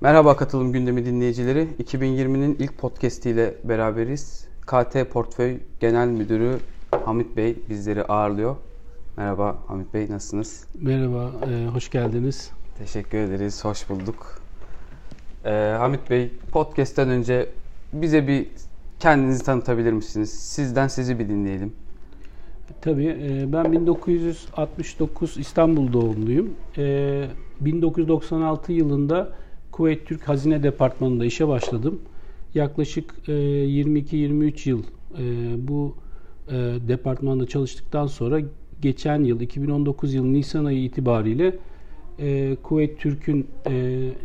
Merhaba katılım gündemi dinleyicileri. 2020'nin ilk podcast ile beraberiz. KT Portföy Genel Müdürü Hamit Bey bizleri ağırlıyor. Merhaba Hamit Bey nasılsınız? Merhaba, e, hoş geldiniz. Teşekkür ederiz, hoş bulduk. Ee, Hamit Bey, podcast'ten önce bize bir kendinizi tanıtabilir misiniz? Sizden sizi bir dinleyelim. Tabii, e, ben 1969 İstanbul doğumluyum. E, 1996 yılında Kuveyt Türk Hazine Departmanı'nda işe başladım. Yaklaşık e, 22-23 yıl e, bu e, departmanda çalıştıktan sonra geçen yıl 2019 yıl Nisan ayı itibariyle e, Kuveyt Türk'ün e,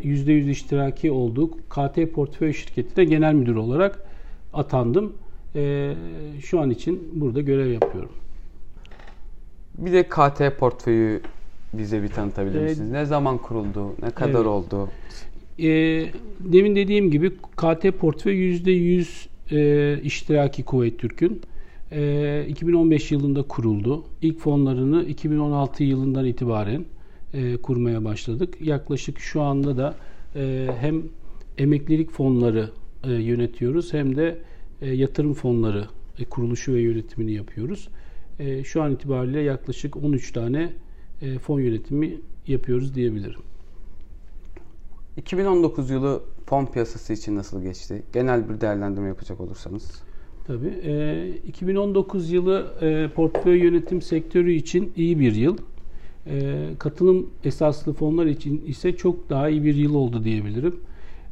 %100 iştiraki olduğu KT Portföy Şirketi'ne genel müdür olarak atandım. E, şu an için burada görev yapıyorum. Bir de KT Portföy'ü bize bir tanıtabilir misiniz? Ne zaman kuruldu? Ne kadar Evet. oldu? E, demin dediğim gibi KT Portföy %100 e, iştiraki Kuveyt Türk'ün. E, 2015 yılında kuruldu. İlk fonlarını 2016 yılından itibaren e, kurmaya başladık. Yaklaşık şu anda da e, hem emeklilik fonları e, yönetiyoruz hem de e, yatırım fonları e, kuruluşu ve yönetimini yapıyoruz. E, şu an itibariyle yaklaşık 13 tane e, fon yönetimi yapıyoruz diyebilirim. 2019 yılı fon piyasası için nasıl geçti? Genel bir değerlendirme yapacak olursanız. Tabii. E, 2019 yılı e, portföy yönetim sektörü için iyi bir yıl. E, katılım esaslı fonlar için ise çok daha iyi bir yıl oldu diyebilirim.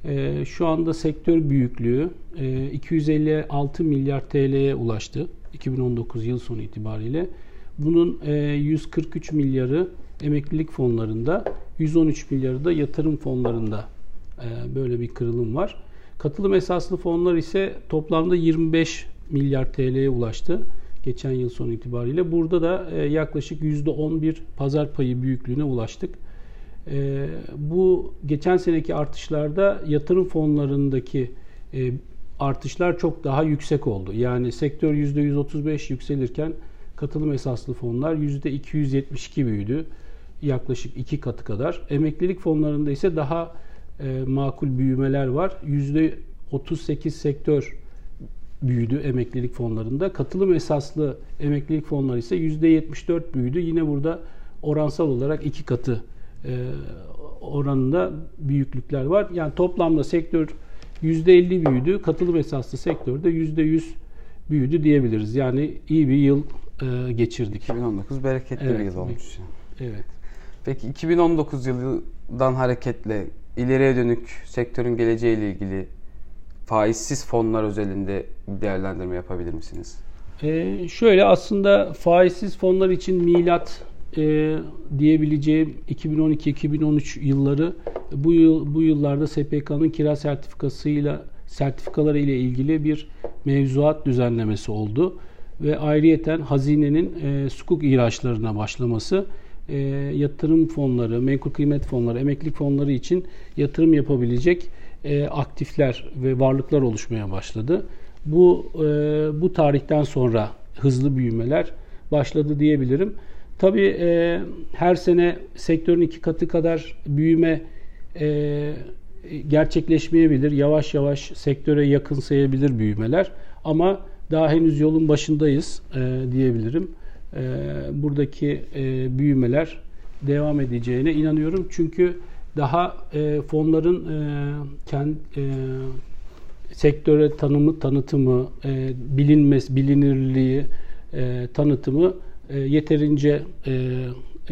E, şu anda sektör büyüklüğü e, 256 milyar TL'ye ulaştı 2019 yıl sonu itibariyle. Bunun e, 143 milyarı emeklilik fonlarında, 113 milyarı da yatırım fonlarında e, böyle bir kırılım var. Katılım esaslı fonlar ise toplamda 25 milyar TL'ye ulaştı geçen yıl sonu itibariyle. Burada da e, yaklaşık %11 pazar payı büyüklüğüne ulaştık. E, bu geçen seneki artışlarda yatırım fonlarındaki artışlar çok daha yüksek oldu. Yani sektör %135 yükselirken katılım esaslı fonlar %272 büyüdü. Yaklaşık iki katı kadar. Emeklilik fonlarında ise daha e, makul büyümeler var. %38 sektör büyüdü emeklilik fonlarında. Katılım esaslı emeklilik fonları ise %74 büyüdü. Yine burada oransal olarak iki katı e, oranında büyüklükler var. Yani toplamda sektör %50 büyüdü. Katılım esaslı sektörde %100 büyüdü diyebiliriz. Yani iyi bir yıl e, geçirdik. 2019 bereketli Evet, bir yıl olmuş. Evet. Peki 2019 yılından hareketle ileriye dönük sektörün geleceğiyle ilgili faizsiz fonlar özelinde bir değerlendirme yapabilir misiniz? Ee, şöyle aslında faizsiz fonlar için milat e, diyebileceğim 2012-2013 yılları bu yıl bu yıllarda SPK'nın kira sertifikasıyla sertifikaları ile ilgili bir mevzuat düzenlemesi oldu ve ayrıyeten hazinenin e, sukuk ihraçlarına başlaması e, yatırım fonları, menkul kıymet fonları, emeklilik fonları için yatırım yapabilecek e, aktifler ve varlıklar oluşmaya başladı. Bu e, bu tarihten sonra hızlı büyümeler başladı diyebilirim. Tabii e, her sene sektörün iki katı kadar büyüme e, gerçekleşmeyebilir. Yavaş yavaş sektöre yakın sayabilir büyümeler. Ama daha henüz yolun başındayız e, diyebilirim. E, buradaki e, büyümeler devam edeceğine inanıyorum. Çünkü daha e, fonların kendi sektöre tanımı, tanıtımı, bilinmez, bilinirliği, tanıtımı yeterince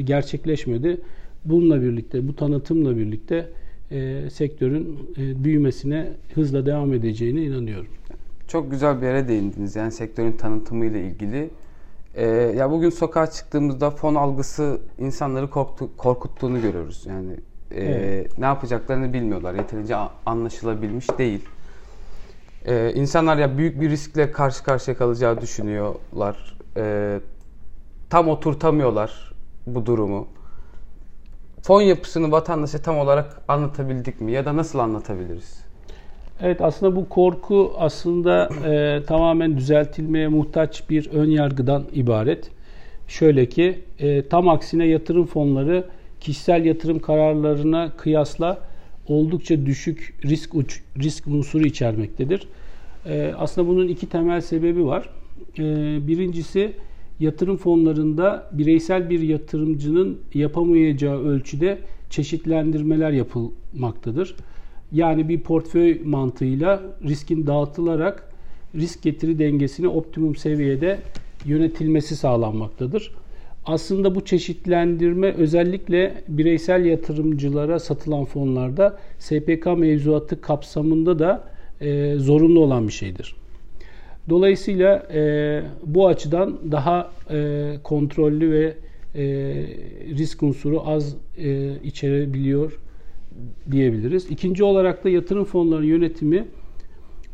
gerçekleşmedi. Bununla birlikte, bu tanıtımla birlikte e, sektörün e, büyümesine hızla devam edeceğine inanıyorum. Çok güzel bir yere değindiniz. Yani sektörün tanıtımıyla ilgili. Ee, ya bugün sokağa çıktığımızda fon algısı insanları korktu, korkuttuğunu görüyoruz. Yani e, Evet. ne yapacaklarını bilmiyorlar. Yeterince anlaşılabilmiş değil. Ee, insanlar ya büyük bir riskle karşı karşıya kalacağı düşünüyorlar. Ee, tam oturtamıyorlar bu durumu. Fon yapısını vatandaşa tam olarak anlatabildik mi? Ya da nasıl anlatabiliriz? Evet aslında bu korku aslında e, tamamen düzeltilmeye muhtaç bir ön yargıdan ibaret. Şöyle ki e, tam aksine yatırım fonları kişisel yatırım kararlarına kıyasla oldukça düşük risk uç, risk unsuru içermektedir. E, aslında bunun iki temel sebebi var. E, birincisi yatırım fonlarında bireysel bir yatırımcının yapamayacağı ölçüde çeşitlendirmeler yapılmaktadır. Yani bir portföy mantığıyla riskin dağıtılarak risk getiri dengesini optimum seviyede yönetilmesi sağlanmaktadır. Aslında bu çeşitlendirme özellikle bireysel yatırımcılara satılan fonlarda SPK mevzuatı kapsamında da e, zorunlu olan bir şeydir. Dolayısıyla e, bu açıdan daha e, kontrollü ve e, risk unsuru az e, içerebiliyor diyebiliriz. İkinci olarak da yatırım fonları yönetimi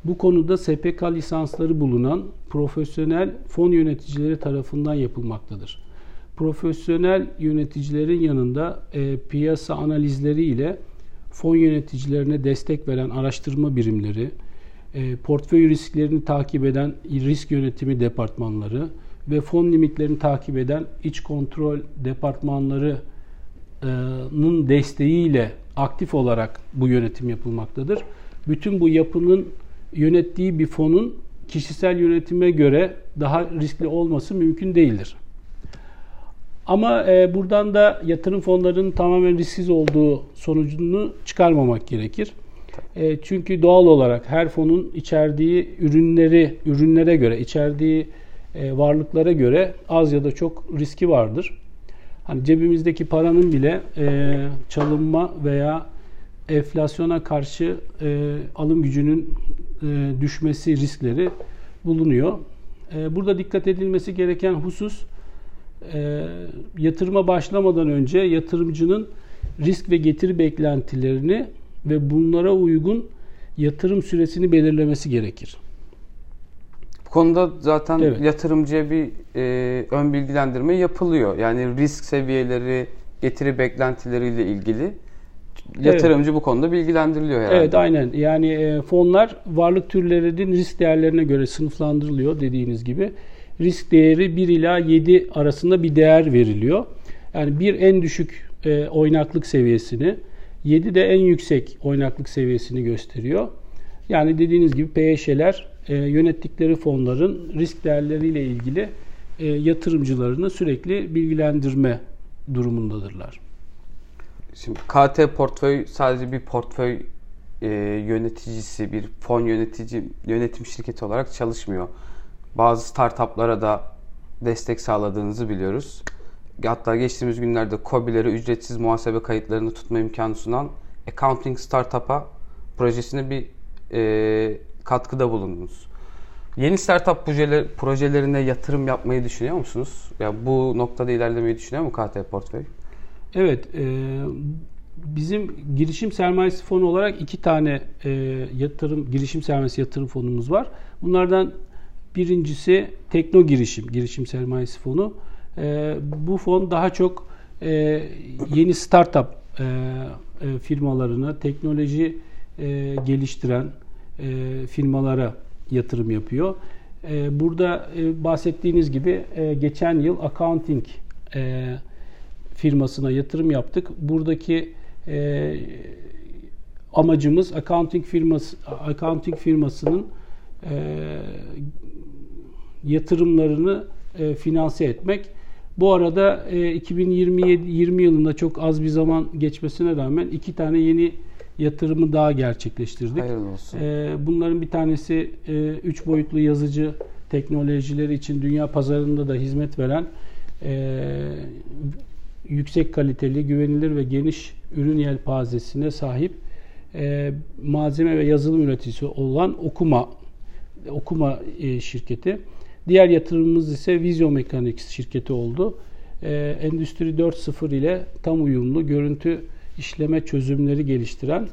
bu konuda SPK lisansları bulunan profesyonel fon yöneticileri tarafından yapılmaktadır. Profesyonel yöneticilerin yanında e, piyasa analizleri ile fon yöneticilerine destek veren araştırma birimleri, e, portföy risklerini takip eden risk yönetimi departmanları ve fon limitlerini takip eden iç kontrol departmanlarının desteğiyle aktif olarak bu yönetim yapılmaktadır. Bütün bu yapının yönettiği bir fonun kişisel yönetime göre daha riskli olması mümkün değildir. Ama e, buradan da yatırım fonlarının tamamen risksiz olduğu sonucunu çıkarmamak gerekir. E, çünkü doğal olarak her fonun içerdiği ürünleri, ürünlere göre, içerdiği e, varlıklara göre az ya da çok riski vardır. Hani cebimizdeki paranın bile e, çalınma veya enflasyona karşı e, alım gücünün e, düşmesi riskleri bulunuyor. E, burada dikkat edilmesi gereken husus e, yatırıma başlamadan önce yatırımcının risk ve getiri beklentilerini ve bunlara uygun yatırım süresini belirlemesi gerekir. Konuda zaten evet. yatırımcıya bir e, ön bilgilendirme yapılıyor. Yani risk seviyeleri, getiri beklentileriyle ilgili yatırımcı evet. bu konuda bilgilendiriliyor herhalde. Evet aynen. Yani e, fonlar varlık türlerinin risk değerlerine göre sınıflandırılıyor dediğiniz gibi. Risk değeri 1 ila 7 arasında bir değer veriliyor. Yani bir en düşük e, oynaklık seviyesini, 7 de en yüksek oynaklık seviyesini gösteriyor. Yani dediğiniz gibi PYŞ'ler e, yönettikleri fonların risk değerleriyle ilgili e, yatırımcılarını sürekli bilgilendirme durumundadırlar. Şimdi KT portföy sadece bir portföy e, yöneticisi, bir fon yönetici yönetim şirketi olarak çalışmıyor. Bazı startuplara da destek sağladığınızı biliyoruz. Hatta geçtiğimiz günlerde COBİ'lere ücretsiz muhasebe kayıtlarını tutma imkanı sunan Accounting Startup'a projesine bir e, katkıda bulundunuz. Yeni startup projeler, projelerine yatırım yapmayı düşünüyor musunuz? Ya bu noktada ilerlemeyi düşünüyor mu KT Portföy? Evet, e, bizim girişim sermayesi fonu olarak iki tane e, yatırım girişim sermayesi yatırım fonumuz var. Bunlardan birincisi Tekno Girişim girişim sermayesi fonu. E, bu fon daha çok e, yeni startup e, e, firmalarına, teknoloji e, geliştiren e, firmalara yatırım yapıyor. E, burada e, bahsettiğiniz gibi e, geçen yıl accounting e, firmasına yatırım yaptık. Buradaki e, amacımız accounting firması accounting firmasının e, yatırımlarını e, finanse etmek. Bu arada e, 2027 20 yılında çok az bir zaman geçmesine rağmen iki tane yeni yatırımı daha gerçekleştirdik. Hayırlı olsun. E, bunların bir tanesi e, üç boyutlu yazıcı teknolojileri için dünya pazarında da hizmet veren e, yüksek kaliteli, güvenilir ve geniş ürün yelpazesine sahip e, malzeme ve yazılım üreticisi olan Okuma Okuma e, şirketi. Diğer yatırımımız ise Vizio Mechanics şirketi oldu. E, Endüstri 4.0 ile tam uyumlu görüntü işleme çözümleri geliştiren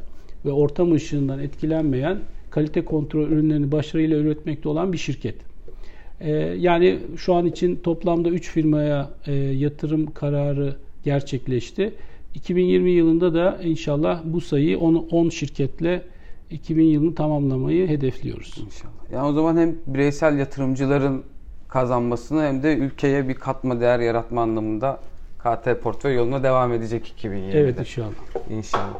ve ortam ışığından etkilenmeyen kalite kontrol ürünlerini başarıyla üretmekte olan bir şirket. Ee, yani şu an için toplamda 3 firmaya e, yatırım kararı gerçekleşti. 2020 yılında da inşallah bu sayıyı 10 şirketle 2000 yılını tamamlamayı hedefliyoruz. İnşallah. Yani o zaman hem bireysel yatırımcıların kazanmasını hem de ülkeye bir katma değer yaratma anlamında KT portföy yoluna devam edecek 2020'de. Evet inşallah. İnşallah.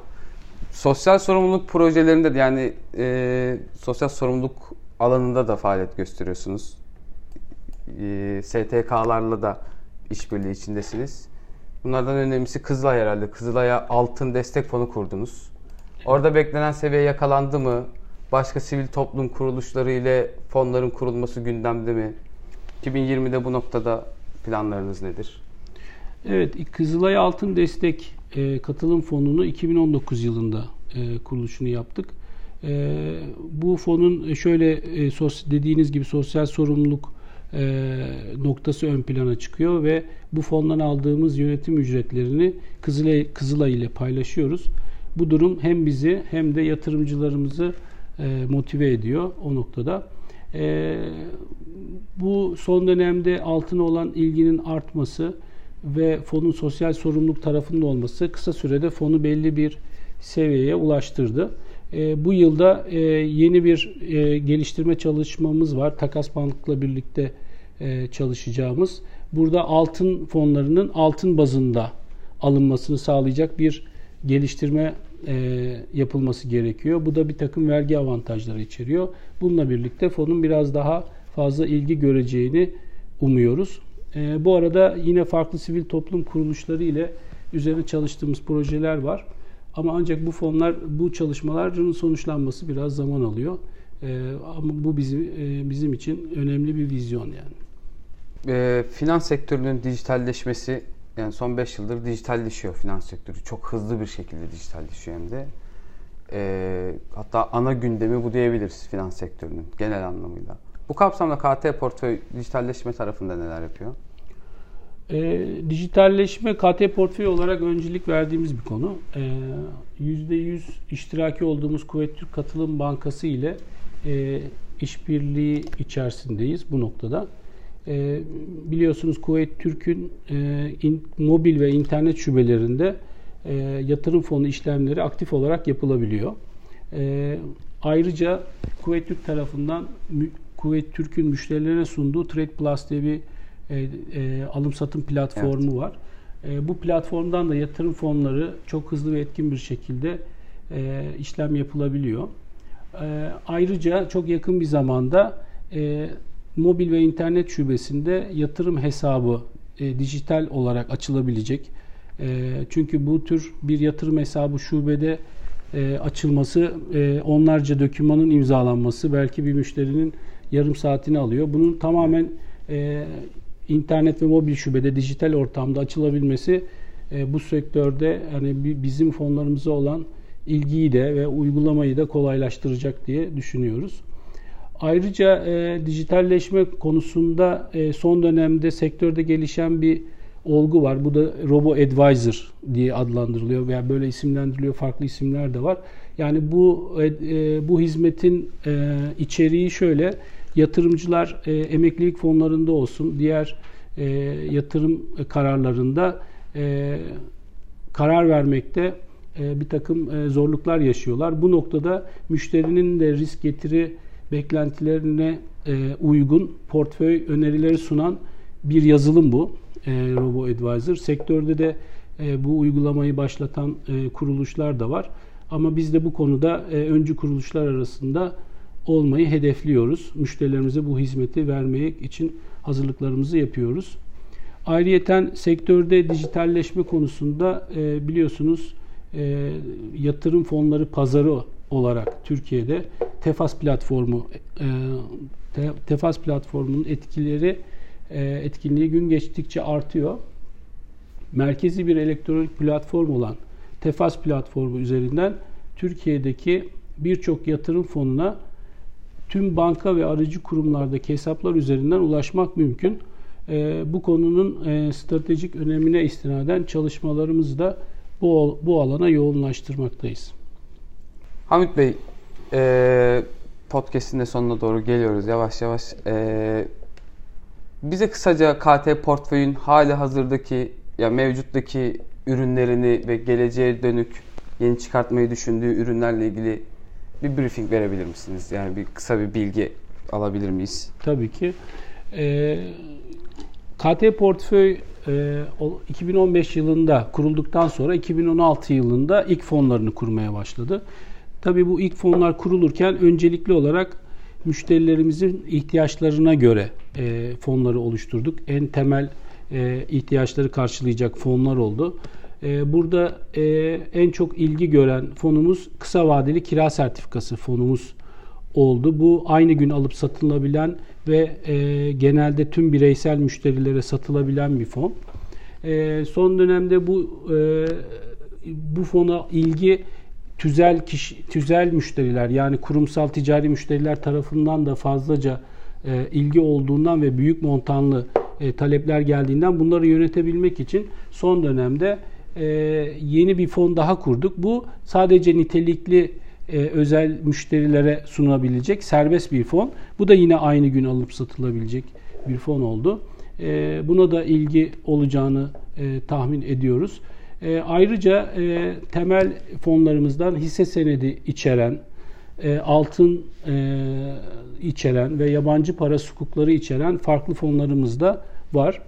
sosyal sorumluluk projelerinde de yani e, sosyal sorumluluk alanında da faaliyet gösteriyorsunuz. E, STK'larla da işbirliği içindesiniz. Bunlardan önemlisi Kızılay herhalde. Kızılay'a altın destek fonu kurdunuz. Orada beklenen seviye yakalandı mı? Başka sivil toplum kuruluşları ile fonların kurulması gündemde mi? 2020'de bu noktada planlarınız nedir? Evet, Kızılay Altın Destek e, Katılım Fonu'nu 2019 yılında e, kuruluşunu yaptık. E, bu fonun şöyle e, sos, dediğiniz gibi sosyal sorumluluk e, noktası ön plana çıkıyor ve bu fondan aldığımız yönetim ücretlerini Kızılay, Kızılay ile paylaşıyoruz. Bu durum hem bizi hem de yatırımcılarımızı e, motive ediyor o noktada. E, bu son dönemde altına olan ilginin artması ve fonun sosyal sorumluluk tarafında olması kısa sürede fonu belli bir seviyeye ulaştırdı. E, bu yılda e, yeni bir e, geliştirme çalışmamız var. Takas Bank'la birlikte e, çalışacağımız. Burada altın fonlarının altın bazında alınmasını sağlayacak bir geliştirme e, yapılması gerekiyor. Bu da bir takım vergi avantajları içeriyor. Bununla birlikte fonun biraz daha fazla ilgi göreceğini umuyoruz. E, bu arada yine farklı sivil toplum kuruluşları ile üzerine çalıştığımız projeler var. Ama ancak bu fonlar, bu çalışmaların sonuçlanması biraz zaman alıyor. E, ama bu bizim e, bizim için önemli bir vizyon yani. E, finans sektörünün dijitalleşmesi yani son 5 yıldır dijitalleşiyor finans sektörü. Çok hızlı bir şekilde dijitalleşiyor hem de. E, hatta ana gündemi bu diyebiliriz finans sektörünün genel anlamıyla. Bu kapsamda KT portföy dijitalleşme tarafında neler yapıyor? E, dijitalleşme KT portföy olarak öncelik verdiğimiz bir konu. E, %100 iştiraki olduğumuz Kuvvet Türk Katılım Bankası ile e, işbirliği içerisindeyiz bu noktada. E, biliyorsunuz Kuvvet Türk'ün e, in, mobil ve internet şubelerinde e, yatırım fonu işlemleri aktif olarak yapılabiliyor. E, ayrıca Kuvvet Türk tarafından Kuvvet Türk'ün müşterilerine sunduğu Trade Plus diye bir e, e, alım satım platformu evet. var. E, bu platformdan da yatırım fonları çok hızlı ve etkin bir şekilde e, işlem yapılabiliyor. E, ayrıca çok yakın bir zamanda e, mobil ve internet şubesinde yatırım hesabı e, dijital olarak açılabilecek. E, çünkü bu tür bir yatırım hesabı şubede e, açılması, e, onlarca dokümanın imzalanması belki bir müşterinin yarım saatini alıyor. Bunun tamamen e, internet ve mobil şubede dijital ortamda açılabilmesi e, bu sektörde yani bizim fonlarımıza olan ilgiyi de ve uygulamayı da kolaylaştıracak diye düşünüyoruz. Ayrıca e, dijitalleşme konusunda e, son dönemde sektörde gelişen bir olgu var. Bu da Robo Advisor diye adlandırılıyor veya böyle isimlendiriliyor. Farklı isimler de var. Yani bu e, e bu hizmetin e, içeriği şöyle yatırımcılar e, emeklilik fonlarında olsun, diğer e, yatırım kararlarında e, karar vermekte e, bir takım e, zorluklar yaşıyorlar. Bu noktada müşterinin de risk getiri beklentilerine e, uygun portföy önerileri sunan bir yazılım bu. E, Robo Advisor. Sektörde de e, bu uygulamayı başlatan e, kuruluşlar da var. Ama biz de bu konuda e, öncü kuruluşlar arasında olmayı hedefliyoruz. Müşterilerimize bu hizmeti vermek için hazırlıklarımızı yapıyoruz. Ayrıyeten sektörde dijitalleşme konusunda e, biliyorsunuz e, yatırım fonları pazarı olarak Türkiye'de Tefas platformu e, Tefas platformunun etkileri e, etkinliği gün geçtikçe artıyor. Merkezi bir elektronik platform olan Tefas platformu üzerinden Türkiye'deki birçok yatırım fonuna tüm banka ve aracı kurumlardaki hesaplar üzerinden ulaşmak mümkün. E, bu konunun e, stratejik önemine istinaden çalışmalarımızı da bu, bu alana yoğunlaştırmaktayız. Hamit Bey, e, podcast'in de sonuna doğru geliyoruz yavaş yavaş. E, bize kısaca KT portföyün hali hazırdaki ya mevcuttaki ürünlerini ve geleceğe dönük yeni çıkartmayı düşündüğü ürünlerle ilgili bir briefing verebilir misiniz? Yani bir kısa bir bilgi alabilir miyiz? Tabii ki. Ee, KT Portföy 2015 yılında kurulduktan sonra 2016 yılında ilk fonlarını kurmaya başladı. Tabii bu ilk fonlar kurulurken öncelikli olarak müşterilerimizin ihtiyaçlarına göre fonları oluşturduk. En temel ihtiyaçları karşılayacak fonlar oldu. Burada en çok ilgi gören fonumuz kısa vadeli kira sertifikası fonumuz oldu. Bu aynı gün alıp satılabilen ve e, genelde tüm bireysel müşterilere satılabilen bir fon. E, son dönemde bu e, bu fona ilgi tüzel kişi, tüzel müşteriler yani kurumsal ticari müşteriler tarafından da fazlaca e, ilgi olduğundan ve büyük montanlı e, talepler geldiğinden bunları yönetebilmek için son dönemde e, yeni bir fon daha kurduk. Bu sadece nitelikli e, özel müşterilere sunabilecek serbest bir fon. Bu da yine aynı gün alıp satılabilecek bir fon oldu. E, buna da ilgi olacağını e, tahmin ediyoruz. E, ayrıca e, temel fonlarımızdan hisse senedi içeren, e, altın e, içeren ve yabancı para sukukları içeren farklı fonlarımız da var.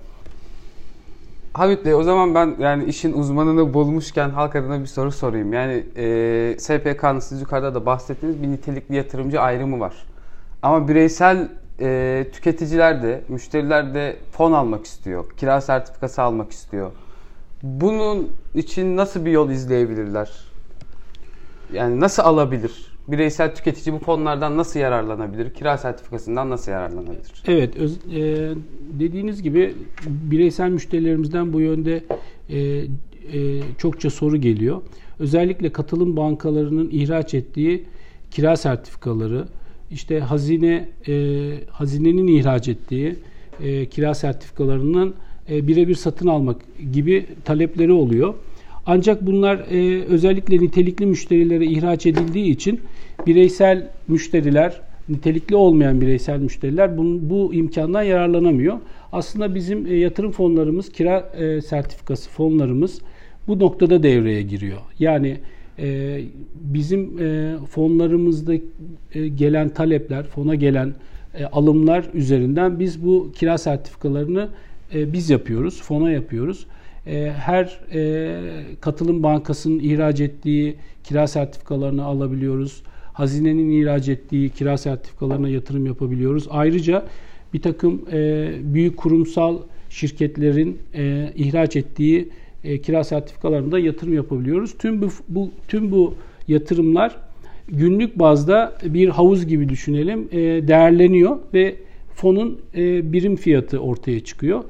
Hamit Bey o zaman ben yani işin uzmanını bulmuşken halk adına bir soru sorayım. Yani e, SPK'nın siz yukarıda da bahsettiğiniz bir nitelikli yatırımcı ayrımı var. Ama bireysel e, tüketiciler de, müşteriler de fon almak istiyor. Kira sertifikası almak istiyor. Bunun için nasıl bir yol izleyebilirler? Yani nasıl alabilir? Bireysel tüketici bu fonlardan nasıl yararlanabilir? Kira sertifikasından nasıl yararlanabilir? Evet, öz, e, dediğiniz gibi bireysel müşterilerimizden bu yönde e, e, çokça soru geliyor. Özellikle katılım bankalarının ihraç ettiği kira sertifikaları, işte hazine e, hazinenin ihraç ettiği e, kira sertifikalarının e, birebir satın almak gibi talepleri oluyor. Ancak bunlar e, özellikle nitelikli müşterilere ihraç edildiği için bireysel müşteriler, nitelikli olmayan bireysel müşteriler bu, bu imkandan yararlanamıyor. Aslında bizim e, yatırım fonlarımız, kira e, sertifikası fonlarımız bu noktada devreye giriyor. Yani e, bizim e, fonlarımızda e, gelen talepler, fona gelen e, alımlar üzerinden biz bu kira sertifikalarını e, biz yapıyoruz, fona yapıyoruz. E, her e, katılım bankasının ihraç ettiği kira sertifikalarını alabiliyoruz. Hazinenin ihraç ettiği kira sertifikalarına yatırım yapabiliyoruz. Ayrıca bir takım e, büyük kurumsal şirketlerin ihraç ettiği kira sertifikalarında yatırım yapabiliyoruz. Tüm bu, bu tüm bu yatırımlar günlük bazda bir havuz gibi düşünelim değerleniyor ve fonun birim fiyatı ortaya çıkıyor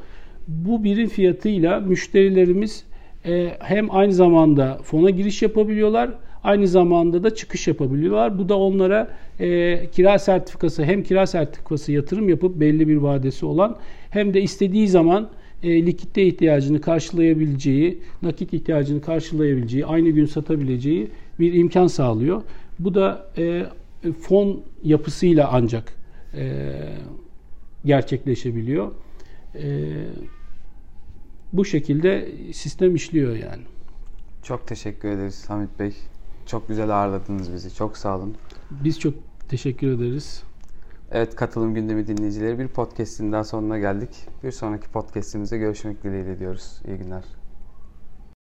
bu birim fiyatıyla müşterilerimiz e, hem aynı zamanda fona giriş yapabiliyorlar, aynı zamanda da çıkış yapabiliyorlar. Bu da onlara e, kira sertifikası hem kira sertifikası yatırım yapıp belli bir vadesi olan hem de istediği zaman e, likitte ihtiyacını karşılayabileceği, nakit ihtiyacını karşılayabileceği, aynı gün satabileceği bir imkan sağlıyor. Bu da e, fon yapısıyla ancak e, gerçekleşebiliyor. E, bu şekilde sistem işliyor yani. Çok teşekkür ederiz Hamit Bey. Çok güzel ağırladınız bizi. Çok sağ olun. Biz çok teşekkür ederiz. Evet katılım gündemi dinleyicileri bir podcast'in daha sonuna geldik. Bir sonraki podcast'imize görüşmek dileğiyle diyoruz. İyi günler.